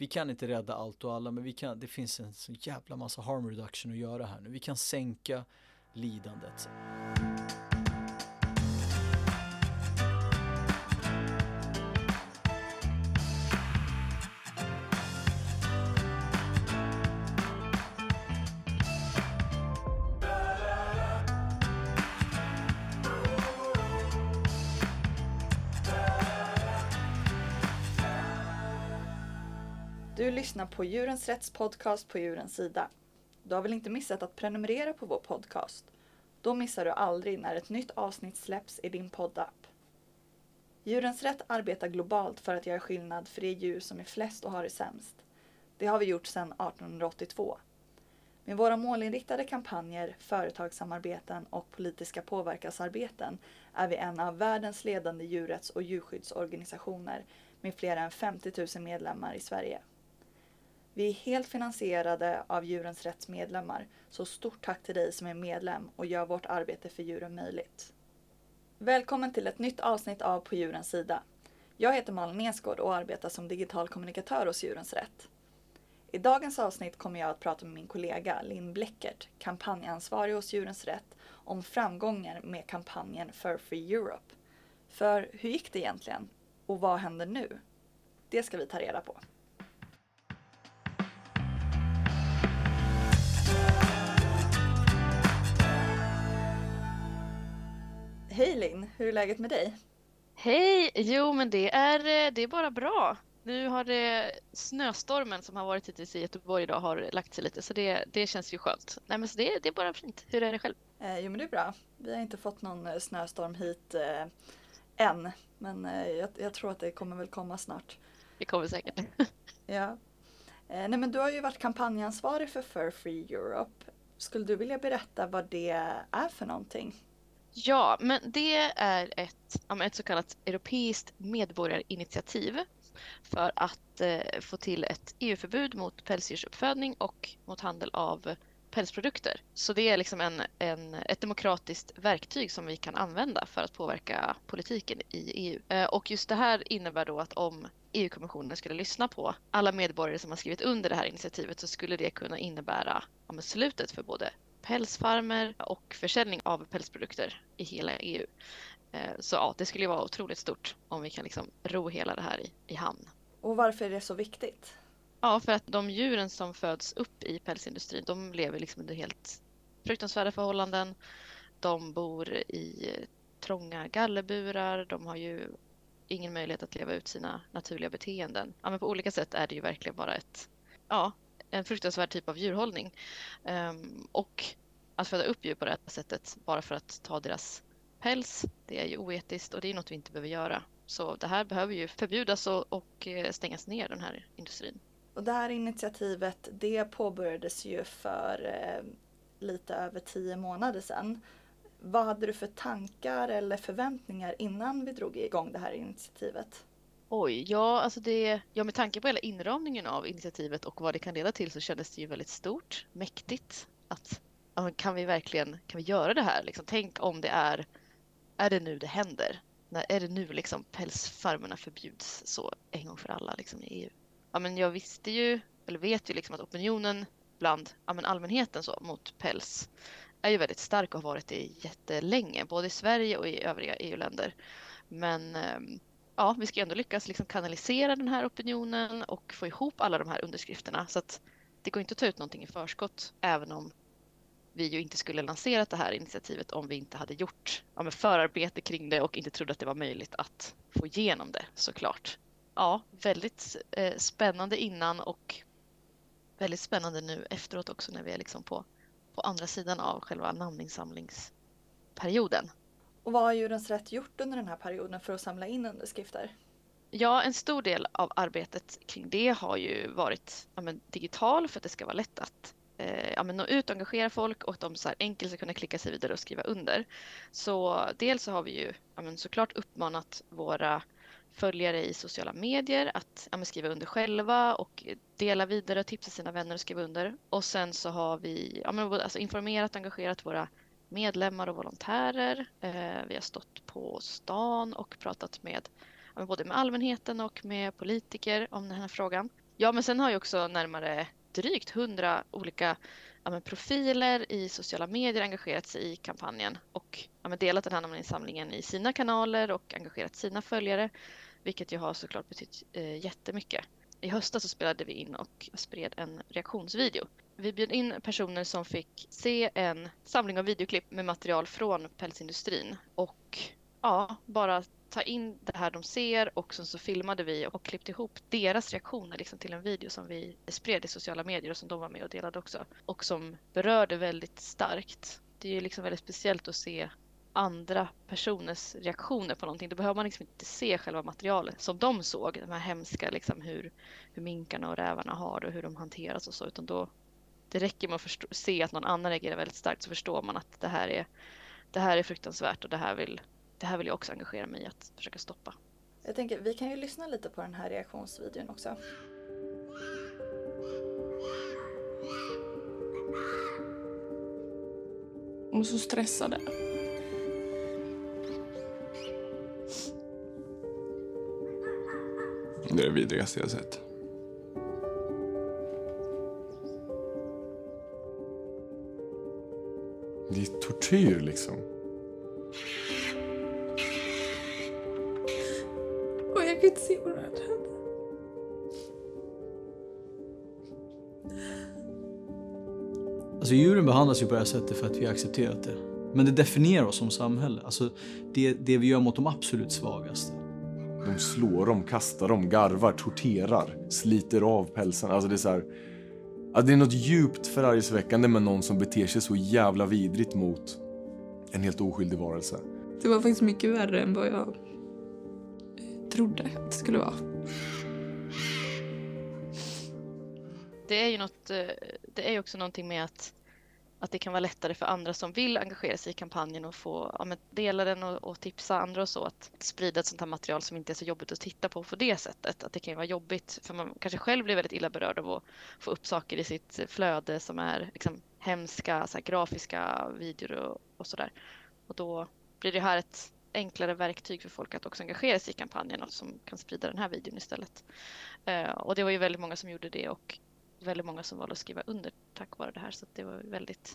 vi kan inte rädda allt och alla men vi kan, det finns en så jävla massa harm reduction att göra här nu. Vi kan sänka lidandet. Du lyssnar på Djurens Rätts podcast på Djurens Sida. Du har väl inte missat att prenumerera på vår podcast? Då missar du aldrig när ett nytt avsnitt släpps i din poddapp. Djurens Rätt arbetar globalt för att göra skillnad för de djur som är flest och har det sämst. Det har vi gjort sedan 1882. Med våra målinriktade kampanjer, företagssamarbeten och politiska påverkansarbeten är vi en av världens ledande djurrätts och djurskyddsorganisationer med fler än 50 000 medlemmar i Sverige. Vi är helt finansierade av Djurens Rätts medlemmar, så stort tack till dig som är medlem och gör vårt arbete för djuren möjligt. Välkommen till ett nytt avsnitt av På djurens sida. Jag heter Malin Nesgård och arbetar som digital kommunikatör hos Djurens Rätt. I dagens avsnitt kommer jag att prata med min kollega Linn Bleckert, kampanjansvarig hos Djurens Rätt, om framgångar med kampanjen Fur Free Europe. För hur gick det egentligen? Och vad händer nu? Det ska vi ta reda på. Hej Linn, hur är läget med dig? Hej! Jo, men det är, eh, det är bara bra. Nu har det snöstormen som har varit hittills i Göteborg idag har lagt sig lite så det, det känns ju skönt. Nej men så det, det är bara fint. Hur är det själv? Eh, jo men det är bra. Vi har inte fått någon eh, snöstorm hit eh, än. Men eh, jag, jag, tror att det kommer väl komma snart. Det kommer säkert. ja. Eh, nej men du har ju varit kampanjansvarig för Fur Free Europe. Skulle du vilja berätta vad det är för någonting? Ja, men det är ett, ett så kallat europeiskt medborgarinitiativ för att eh, få till ett EU-förbud mot pälsdjursuppfödning och mot handel av pälsprodukter. Så det är liksom en, en, ett demokratiskt verktyg som vi kan använda för att påverka politiken i EU. Eh, och just det här innebär då att om EU-kommissionen skulle lyssna på alla medborgare som har skrivit under det här initiativet så skulle det kunna innebära ja, slutet för både pälsfarmer och försäljning av pälsprodukter i hela EU. Eh, så ja, det skulle ju vara otroligt stort om vi kan liksom ro hela det här i, i hamn. Och varför är det så viktigt? Ja, för att de djuren som föds upp i pälsindustrin, de lever liksom under helt fruktansvärda förhållanden. De bor i trånga gallerburar, de har ju ingen möjlighet att leva ut sina naturliga beteenden. Ja, men på olika sätt är det ju verkligen bara ett, ja, en fruktansvärd typ av djurhållning. Um, och att föda upp djur på det här sättet bara för att ta deras päls, det är ju oetiskt och det är något vi inte behöver göra. Så det här behöver ju förbjudas och, och eh, stängas ner, den här industrin. Och det här initiativet det påbörjades ju för eh, lite över tio månader sedan. Vad hade du för tankar eller förväntningar innan vi drog igång det här initiativet? Oj, ja, alltså det, ja, med tanke på hela inramningen av initiativet och vad det kan leda till så kändes det ju väldigt stort, mäktigt. Att, kan vi verkligen kan vi göra det här? Liksom, tänk om det är, är det nu det händer? När, är det nu liksom pälsfarmerna förbjuds så en gång för alla liksom, i EU? Ja, men jag visste ju, eller vet ju liksom att opinionen bland ja, men allmänheten så, mot päls är ju väldigt stark och har varit det jättelänge, både i Sverige och i övriga EU-länder. Men ehm, ja, vi ska ändå lyckas liksom kanalisera den här opinionen och få ihop alla de här underskrifterna. Så att det går inte att ta ut någonting i förskott, även om vi ju inte skulle lanserat det här initiativet om vi inte hade gjort ja, förarbete kring det och inte trodde att det var möjligt att få igenom det såklart. Ja, väldigt eh, spännande innan och väldigt spännande nu efteråt också när vi är liksom på, på andra sidan av själva namninsamlingsperioden. Och vad har Djurens Rätt gjort under den här perioden för att samla in underskrifter? Ja, en stor del av arbetet kring det har ju varit ja, men, digital för att det ska vara lätt att eh, ja, men, nå ut och engagera folk och att de så här enkelt ska kunna klicka sig vidare och skriva under. Så dels så har vi ju ja, men, såklart uppmanat våra följare i sociala medier att ja, skriva under själva och dela vidare och tipsa sina vänner och skriva under. Och sen så har vi ja, men, alltså informerat och engagerat våra medlemmar och volontärer. Eh, vi har stått på stan och pratat med både med allmänheten och med politiker om den här frågan. Ja, men sen har ju också närmare drygt hundra olika ja, men profiler i sociala medier engagerat sig i kampanjen och ja, men delat den här namninsamlingen i sina kanaler och engagerat sina följare, vilket ju har såklart betytt eh, jättemycket. I höstas så spelade vi in och spred en reaktionsvideo. Vi bjöd in personer som fick se en samling av videoklipp med material från pälsindustrin och ja, bara ta in det här de ser och sen så filmade vi och klippte ihop deras reaktioner liksom till en video som vi spred i sociala medier och som de var med och delade också. Och som berörde väldigt starkt. Det är ju liksom väldigt speciellt att se andra personers reaktioner på någonting. Då behöver man liksom inte se själva materialet som de såg, de här hemska, liksom hur, hur minkarna och rävarna har det och hur de hanteras och så, utan då det räcker med att förstå, se att någon annan reagerar väldigt starkt så förstår man att det här är, det här är fruktansvärt och det här vill, det här vill jag också engagera mig i att försöka stoppa. Jag tänker, vi kan ju lyssna lite på den här reaktionsvideon också. Och så stressade. Det är det vidrigaste jag sett. Tortyr liksom. Och jag kan inte se vad det här Alltså djuren behandlas ju på det här sättet för att vi har accepterat det. Men det definierar oss som samhälle. Alltså det, det vi gör mot de absolut svagaste. De slår dem, kastar dem, garvar, torterar, sliter av pälsen. Alltså det är så här, det är något djupt förargelseväckande med någon som beter sig så jävla vidrigt mot en helt oskyldig varelse. Det var faktiskt mycket värre än vad jag eh, trodde att det skulle vara. Det är ju något, eh, det är ju också någonting med att, att det kan vara lättare för andra som vill engagera sig i kampanjen och få ja, men dela den och, och tipsa andra och så att sprida ett sånt här material som inte är så jobbigt att titta på på det sättet. Att det kan ju vara jobbigt för man kanske själv blir väldigt illa berörd av att få upp saker i sitt flöde som är liksom hemska så här, grafiska videor och, och sådär. Och då blir det här ett enklare verktyg för folk att också engagera sig i kampanjen och som kan sprida den här videon istället. Eh, och det var ju väldigt många som gjorde det och väldigt många som valde att skriva under tack vare det här. Så det var väldigt,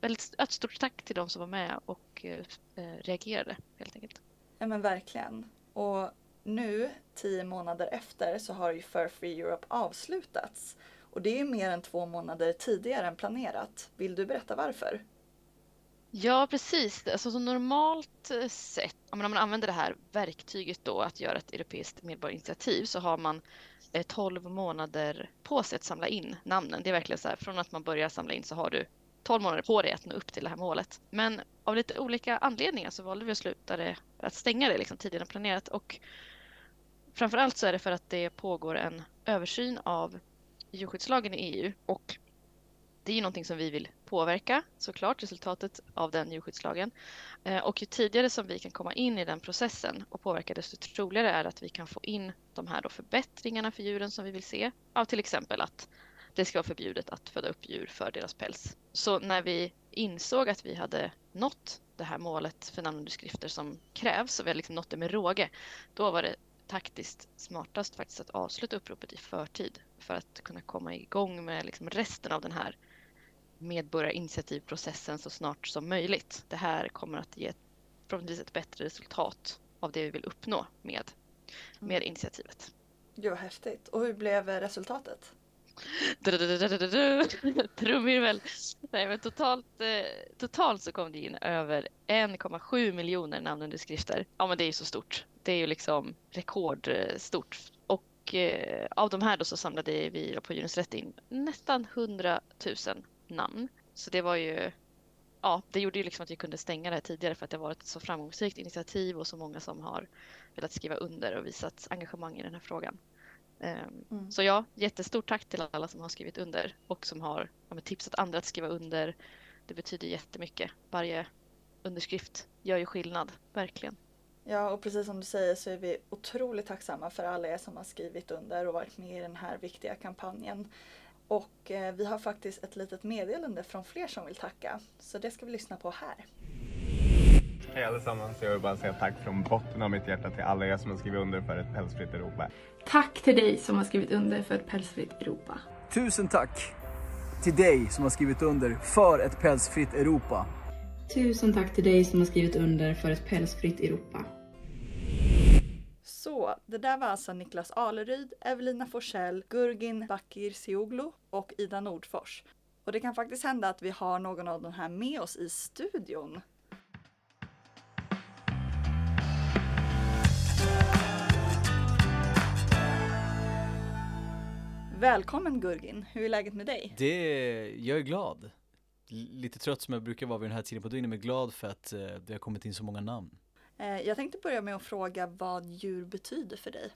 väldigt ett stort tack till de som var med och eh, eh, reagerade helt enkelt. Ja men verkligen. Och nu, tio månader efter, så har ju Fur Free Europe avslutats. Och det är ju mer än två månader tidigare än planerat. Vill du berätta varför? Ja, precis. Alltså, så normalt eh, sett, om man använder det här verktyget då att göra ett europeiskt medborgarinitiativ så har man eh, 12 månader på sig att samla in namnen. Det är verkligen så här, från att man börjar samla in så har du 12 månader på dig att nå upp till det här målet. Men av lite olika anledningar så valde vi att sluta det, att stänga det liksom tidigare än planerat och framförallt så är det för att det pågår en översyn av djurskyddslagen i EU och det är ju någonting som vi vill påverka såklart, resultatet av den djurskyddslagen. Eh, och ju tidigare som vi kan komma in i den processen och påverka desto troligare är att vi kan få in de här då förbättringarna för djuren som vi vill se. Av till exempel att det ska vara förbjudet att föda upp djur för deras päls. Så när vi insåg att vi hade nått det här målet för namnunderskrifter som krävs och vi har liksom nått det med råge, då var det taktiskt smartast faktiskt att avsluta uppropet i förtid för att kunna komma igång med liksom resten av den här medborgarinitiativprocessen så snart som möjligt. Det här kommer att ge förhoppningsvis ett bättre resultat av det vi vill uppnå med, med initiativet. Gud vad häftigt. Och hur blev resultatet? Trumvirvel! Nej men totalt, eh, totalt så kom det in över 1,7 miljoner namnunderskrifter. Ja men det är ju så stort. Det är ju liksom rekordstort. Och eh, av de här då så samlade vi på Djurens Rätt in nästan 100 000 namn. Så det var ju, ja, det gjorde ju liksom att vi kunde stänga det här tidigare för att det var ett så framgångsrikt initiativ och så många som har velat skriva under och visat engagemang i den här frågan. Um, mm. Så ja, jättestort tack till alla som har skrivit under och som har ja, tipsat andra att skriva under. Det betyder jättemycket. Varje underskrift gör ju skillnad, verkligen. Ja, och precis som du säger så är vi otroligt tacksamma för alla er som har skrivit under och varit med i den här viktiga kampanjen. Och eh, vi har faktiskt ett litet meddelande från fler som vill tacka. Så det ska vi lyssna på här. Hej allesammans, jag vill bara säga tack från botten av mitt hjärta till alla er som har skrivit under för ett pälsfritt Europa. Tack till dig som har skrivit under för ett pälsfritt Europa. Tusen tack till dig som har skrivit under för ett pälsfritt Europa. Tusen tack till dig som har skrivit under för ett pälsfritt Europa. Så, det där var alltså Niklas Aleryd, Evelina Forsell, Gurgin Bakir Sioglu och Ida Nordfors. Och det kan faktiskt hända att vi har någon av de här med oss i studion. Välkommen Gurgin, hur är läget med dig? Det, jag är glad. L- Lite trött som jag brukar vara vid den här tiden på dygnet, men glad för att eh, det har kommit in så många namn. Eh, Jag tänkte börja med att fråga vad djur betyder för dig.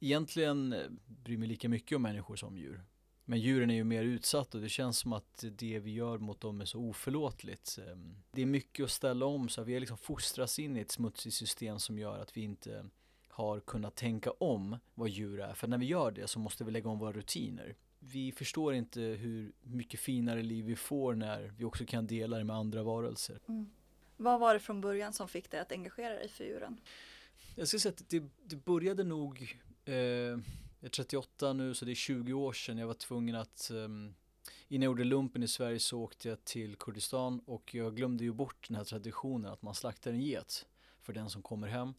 Egentligen eh, bryr mig lika mycket om människor som djur. Men djuren är ju mer utsatta och det känns som att det vi gör mot dem är så oförlåtligt. Ehm, Det är mycket att ställa om så vi har liksom fostrats in i ett smutsigt system som gör att vi inte har kunnat tänka om vad djur är. För när vi gör det så måste vi lägga om våra rutiner. Vi förstår inte hur mycket finare liv vi får när vi också kan dela det med andra varelser. Vad var det från början som fick dig att engagera dig för djuren? Jag skulle säga att det, det började nog, eh, jag är 38 nu så det är 20 år sedan jag var tvungen att, eh, innan jag gjorde lumpen i Sverige så åkte jag till Kurdistan och jag glömde ju bort den här traditionen att man slaktar en get för den som kommer hem.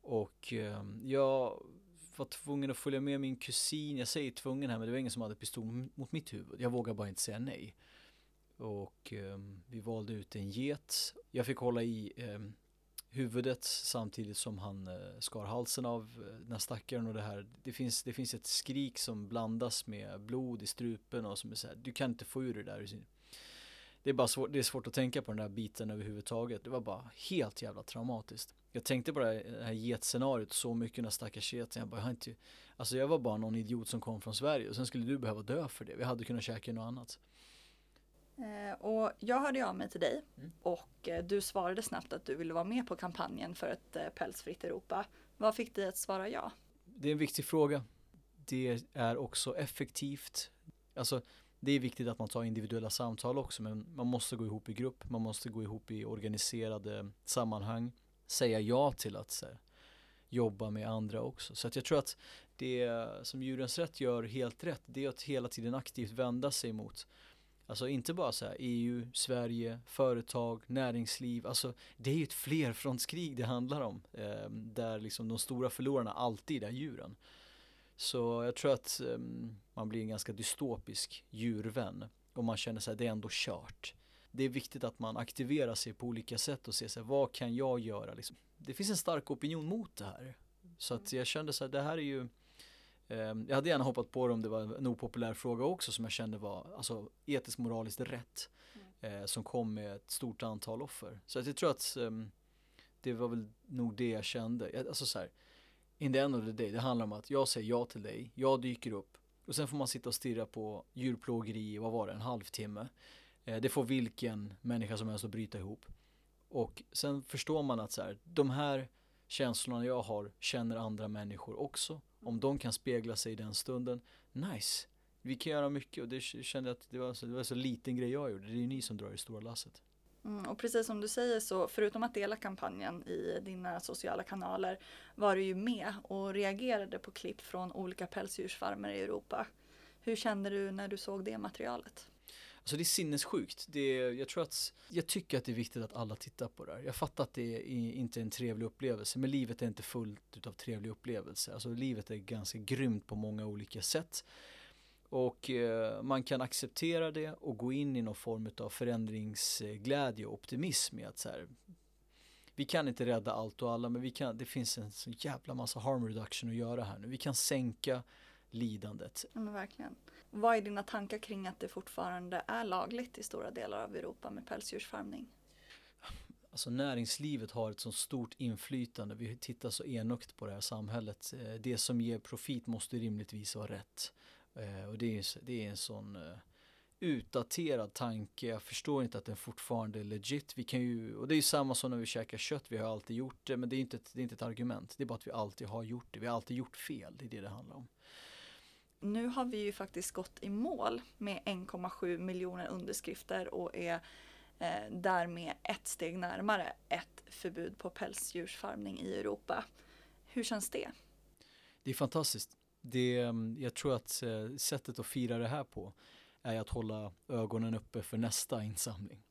Och eh, jag var tvungen att följa med min kusin, jag säger tvungen här men det var ingen som hade pistol mot mitt huvud. Jag vågade bara inte säga nej. Och eh, vi valde ut en get. Jag fick hålla i eh, huvudet samtidigt som han eh, skar halsen av eh, den här stackaren och det här. Det finns, det finns ett skrik som blandas med blod i strupen och som är så här, du kan inte få ur det där. Det är bara svårt, det är svårt att tänka på den där biten överhuvudtaget. Det var bara helt jävla traumatiskt. Jag tänkte på det här, det här getscenariot så mycket när stackars geten. Jag bara, jag har inte, alltså jag var bara någon idiot som kom från Sverige och sen skulle du behöva dö för det. Vi hade kunnat käka något annat. Eh, Och jag hörde av mig till dig Mm. och eh, du svarade snabbt att du ville vara med på kampanjen för ett eh, pälsfritt Europa. Vad fick dig att svara ja? Det är en viktig fråga. Det är också effektivt. Alltså, det är viktigt att man tar individuella samtal också, men man måste gå ihop i grupp, man måste gå ihop i organiserade sammanhang, säga ja till att här, jobba med andra också. Så att jag tror att det som Djurens Rätt gör helt rätt, det är att hela tiden aktivt vända sig mot Alltså inte bara så här EU, Sverige, företag, näringsliv. Alltså det är ju ett flerfrontskrig det handlar om. Eh, där liksom de stora förlorarna alltid är djuren. Så jag tror att eh, man blir en ganska dystopisk djurvän. Och man känner sig det är ändå kört. Det är viktigt att man aktiverar sig på olika sätt och ser sig vad kan jag göra liksom. Det finns en stark opinion mot det här. Så att jag kände så här, det här är ju Jag hade gärna hoppat på det om det var en opopulär fråga också som jag kände var alltså, etiskt moraliskt rätt. Eh, som kom med ett stort antal offer. Så jag tror att ehm, det var väl nog det jag kände. Alltså så här, in the end of the day, det handlar om att jag säger ja till dig, jag dyker upp och sen får man sitta och stirra på djurplågeri, i, vad var det, en halvtimme. Eh, det får vilken människa som helst att bryta ihop. Och sen förstår man att så här, de här känslorna jag har känner andra människor också. Om de kan spegla sig i den stunden, nice. Vi kan göra mycket och det kände jag att det var, så, det var så liten grej jag gjorde. Det är ju ni som drar det stora lasset. Mm, och precis som du säger så förutom att dela kampanjen i dina sociala kanaler var du ju med och reagerade på klipp från olika pälsdjursfarmer i Europa. Hur kände du när du såg det materialet? Alltså det är sinnessjukt. Det är, jag tror att, jag tycker att det är viktigt att alla tittar på det här. Jag fattar att det är inte är en trevlig upplevelse, men livet är inte fullt av trevliga upplevelser. Alltså livet är ganska grymt på många olika sätt. Och eh, man kan acceptera det och gå in i någon form av förändringsglädje och optimism i att så här, vi kan inte rädda allt och alla, men vi kan, det finns en så jävla massa harm reduction att göra här nu. Vi kan sänka lidandet. Ja, men verkligen. Vad är dina tankar kring att det fortfarande är lagligt i stora delar av Europa med pälsdjursfarmning? Alltså näringslivet har ett så stort inflytande. Vi tittar så enögt på det här samhället. Eh, Det som ger profit måste rimligtvis vara rätt. Eh, Och det är, det är en sån eh, utdaterad tanke. Jag förstår inte att den fortfarande är legit. Vi kan ju, och det är ju samma som när vi käkar kött. Vi har alltid gjort det. Men det är inte ett, det är inte ett argument. Det är bara att vi alltid har gjort det. Vi har alltid gjort fel. Det är det det handlar om. Nu har vi ju faktiskt gått i mål med 1,7 miljoner underskrifter och är Eh, därmed ett steg närmare ett förbud på pälsdjursfarmning i Europa. Hur känns det? Det är fantastiskt. Det, mm, jag tror att eh, sättet att fira det här på är att hålla ögonen uppe för nästa insamling.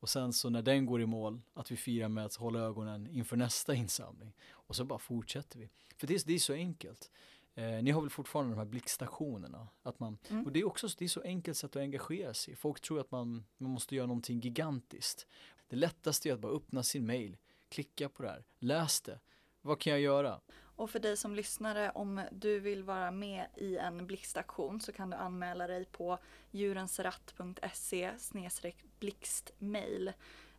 Och sen så när den går i mål, att vi firar med att hålla ögonen inför nästa insamling. Och så bara fortsätter vi. För det, är- det är så enkelt. Eh, ni har väl fortfarande de här blickstationerna? Att man, Mm. Och det är också det är så enkelt sätt att engagera sig. Folk tror att man, man måste göra någonting gigantiskt. Det lättaste är att bara öppna sin mail, klicka på det här, läs det. Vad kan jag göra? Och för dig som lyssnare, om du vill vara med i en blixtaktion så kan du anmäla dig på djurensratt.se blixtmail.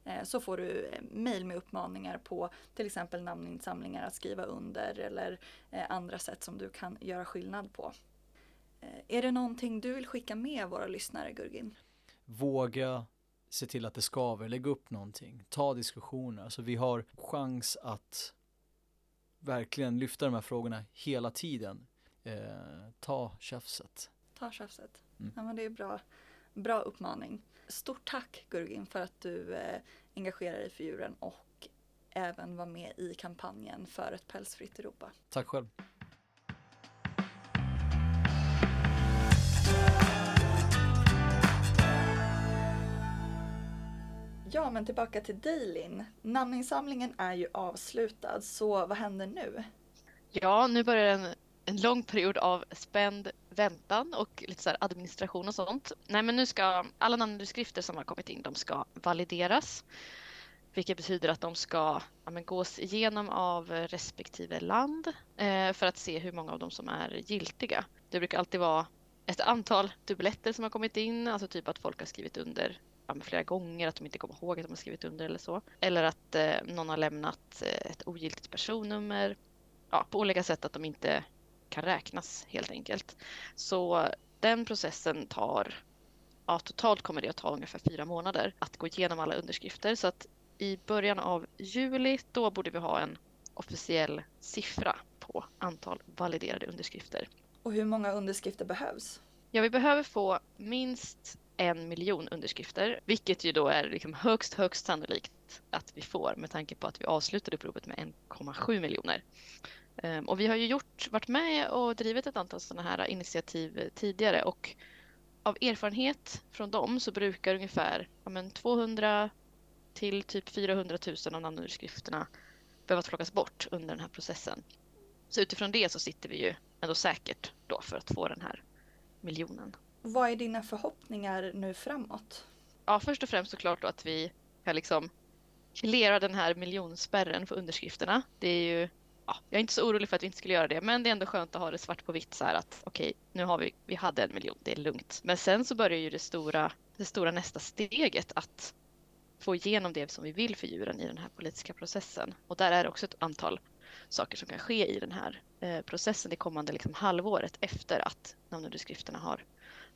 Eh, Så får du eh, mail med uppmaningar på till exempel namninsamlingar att skriva under eller eh, andra sätt som du kan göra skillnad på. Är det någonting du vill skicka med våra lyssnare Gurgin? Våga se till att det skaver, lägg upp någonting, ta diskussioner. Alltså vi har chans att verkligen lyfta de här frågorna hela tiden. Eh, ta tjafset. Ta tjafset. Mm. Ja, men det är bra, bra uppmaning. Stort tack Gurgin för att du eh, engagerar dig för djuren och även var med i kampanjen för ett pälsfritt Europa. Tack själv. Ja, men tillbaka till dig Linn. Namninsamlingen är ju avslutad, så vad händer nu? Ja, nu börjar en, en lång period av spänd väntan och lite så här administration och sånt. Nej, men nu ska alla namnunderskrifter som har kommit in, de ska valideras. Vilket betyder att de ska ja, men, gås igenom av respektive land eh, för att se hur många av dem som är giltiga. Det brukar alltid vara ett antal dubbletter som har kommit in, alltså typ att folk har skrivit under ja, flera gånger, att de inte kommer ihåg att de har skrivit under eller så. Eller att eh, någon har lämnat eh, ett ogiltigt personnummer ja, på olika sätt att de inte kan räknas helt enkelt. Så den processen tar, ja totalt kommer det att ta ungefär fyra månader att gå igenom alla underskrifter. Så att i början av juli, då borde vi ha en officiell siffra på antal validerade underskrifter. Och hur många underskrifter behövs? Ja, vi behöver få minst en miljon underskrifter, vilket ju då är liksom högst, högst sannolikt att vi får med tanke på att vi avslutade uppropet med 1,7 miljoner. Ehm, Och vi har ju gjort, varit med och drivit ett antal sådana här initiativ tidigare och av erfarenhet från dem så brukar ungefär ja, men 200 till typ 400 000 av namnunderskrifterna behöva plockas bort under den här processen. Så utifrån det så sitter vi ju ändå säkert då för att få den här miljonen. Vad är dina förhoppningar nu framåt? Ja, först och främst såklart då att vi kan liksom klara den här miljonspärren för underskrifterna. Det är ju, ja, jag är inte så orolig för att vi inte skulle göra det, men det är ändå skönt att ha det svart på vitt så här att okej, nu har vi, vi hade en miljon, det är lugnt. Men sen så börjar ju det stora, det stora nästa steget att få igenom det som vi vill för djuren i den här politiska processen. Och där är det också ett antal saker som kan ske i den här eh, processen det kommande liksom, halvåret efter att namnunderskrifterna har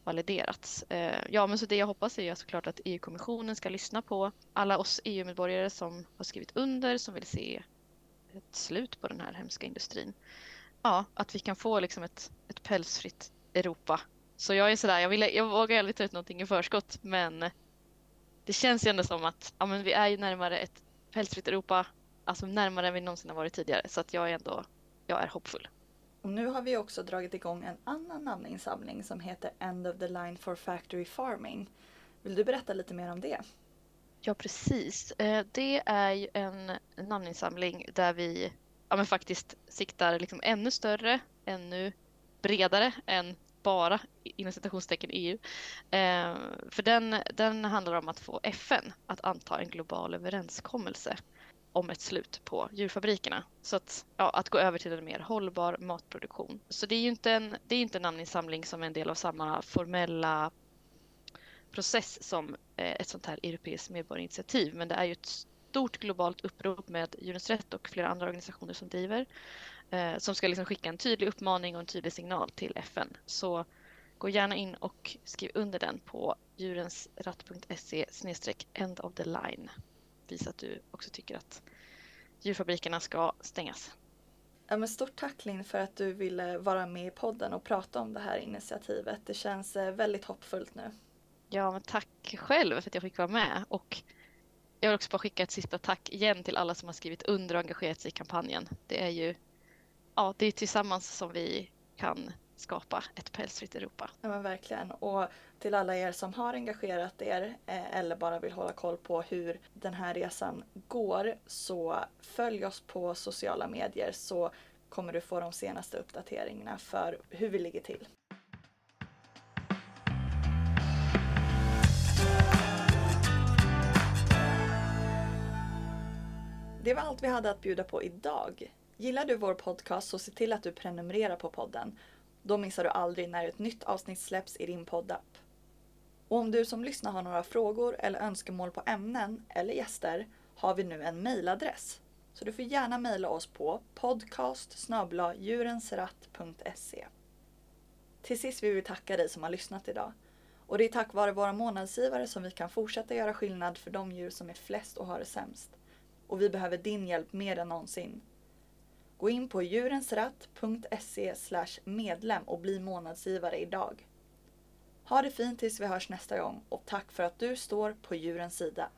validerats. Eh, ja, men så det jag hoppas är ju såklart att EU-kommissionen ska lyssna på alla oss EU-medborgare som har skrivit under, som vill se ett slut på den här hemska industrin. Ja, att vi kan få liksom ett, ett pälsfritt Europa. Så jag är sådär, jag, vill, jag vågar aldrig ta ut någonting i förskott, men det känns ju ändå som att ja, men vi är ju närmare ett pälsfritt Europa, alltså närmare än vi någonsin har varit tidigare. Så att jag är ändå, jag är hoppfull. Och nu har vi också dragit igång en annan namninsamling som heter End of the Line for Factory Farming. Vill du berätta lite mer om det? Ja, precis. Eh, det är ju en namninsamling där vi ja, men faktiskt siktar liksom ännu större, ännu bredare än bara inom citationstecken EU. Eh, för den, den handlar om att få FN att anta en global överenskommelse om ett slut på djurfabrikerna. Så att, ja, att gå över till en mer hållbar matproduktion. Så det är ju inte en, det är inte en namninsamling som är en del av samma formella process som eh, ett sånt här europeiskt medborgarinitiativ. Men det är ju ett stort globalt upprop med Djurens Rätt och flera andra organisationer som driver. Eh, som ska liksom skicka en tydlig uppmaning och en tydlig signal till FN. Så gå gärna in och skriv under den på djurensratt.se end of the line. Visa att du också tycker att djurfabrikerna ska stängas. Ja, men stort tack Linn för att du ville vara med i podden och prata om det här initiativet. Det känns eh, väldigt hoppfullt nu. Ja, men tack själv för att jag fick vara med. Och jag vill också bara skicka ett sista tack igen till alla som har skrivit under och engagerat sig i kampanjen. Det är ju ja, det är tillsammans som vi kan skapa ett pälsfritt Europa. Ja men verkligen. Och till alla er som har engagerat er eh, eller bara vill hålla koll på hur den här resan går så följ oss på sociala medier så kommer du få de senaste uppdateringarna för hur vi ligger till. Det var allt vi hade att bjuda på idag. Gillar du vår podcast så se till att du prenumererar på podden. Då missar du aldrig när ett nytt avsnitt släpps i din poddapp. Och om du som lyssnar har några frågor eller önskemål på ämnen eller gäster har vi nu en mejladress. Så du får gärna mejla oss på podcast djurensratt.se. Till sist vill vi tacka dig som har lyssnat idag. Och det är tack vare våra månadsgivare som vi kan fortsätta göra skillnad för de djur som är flest och har det sämst. Och vi behöver din hjälp mer än någonsin. Gå in på djurensratt.se medlem och bli månadsgivare idag. Ha det fint tills vi hörs nästa gång och tack för att du står på djurens sida.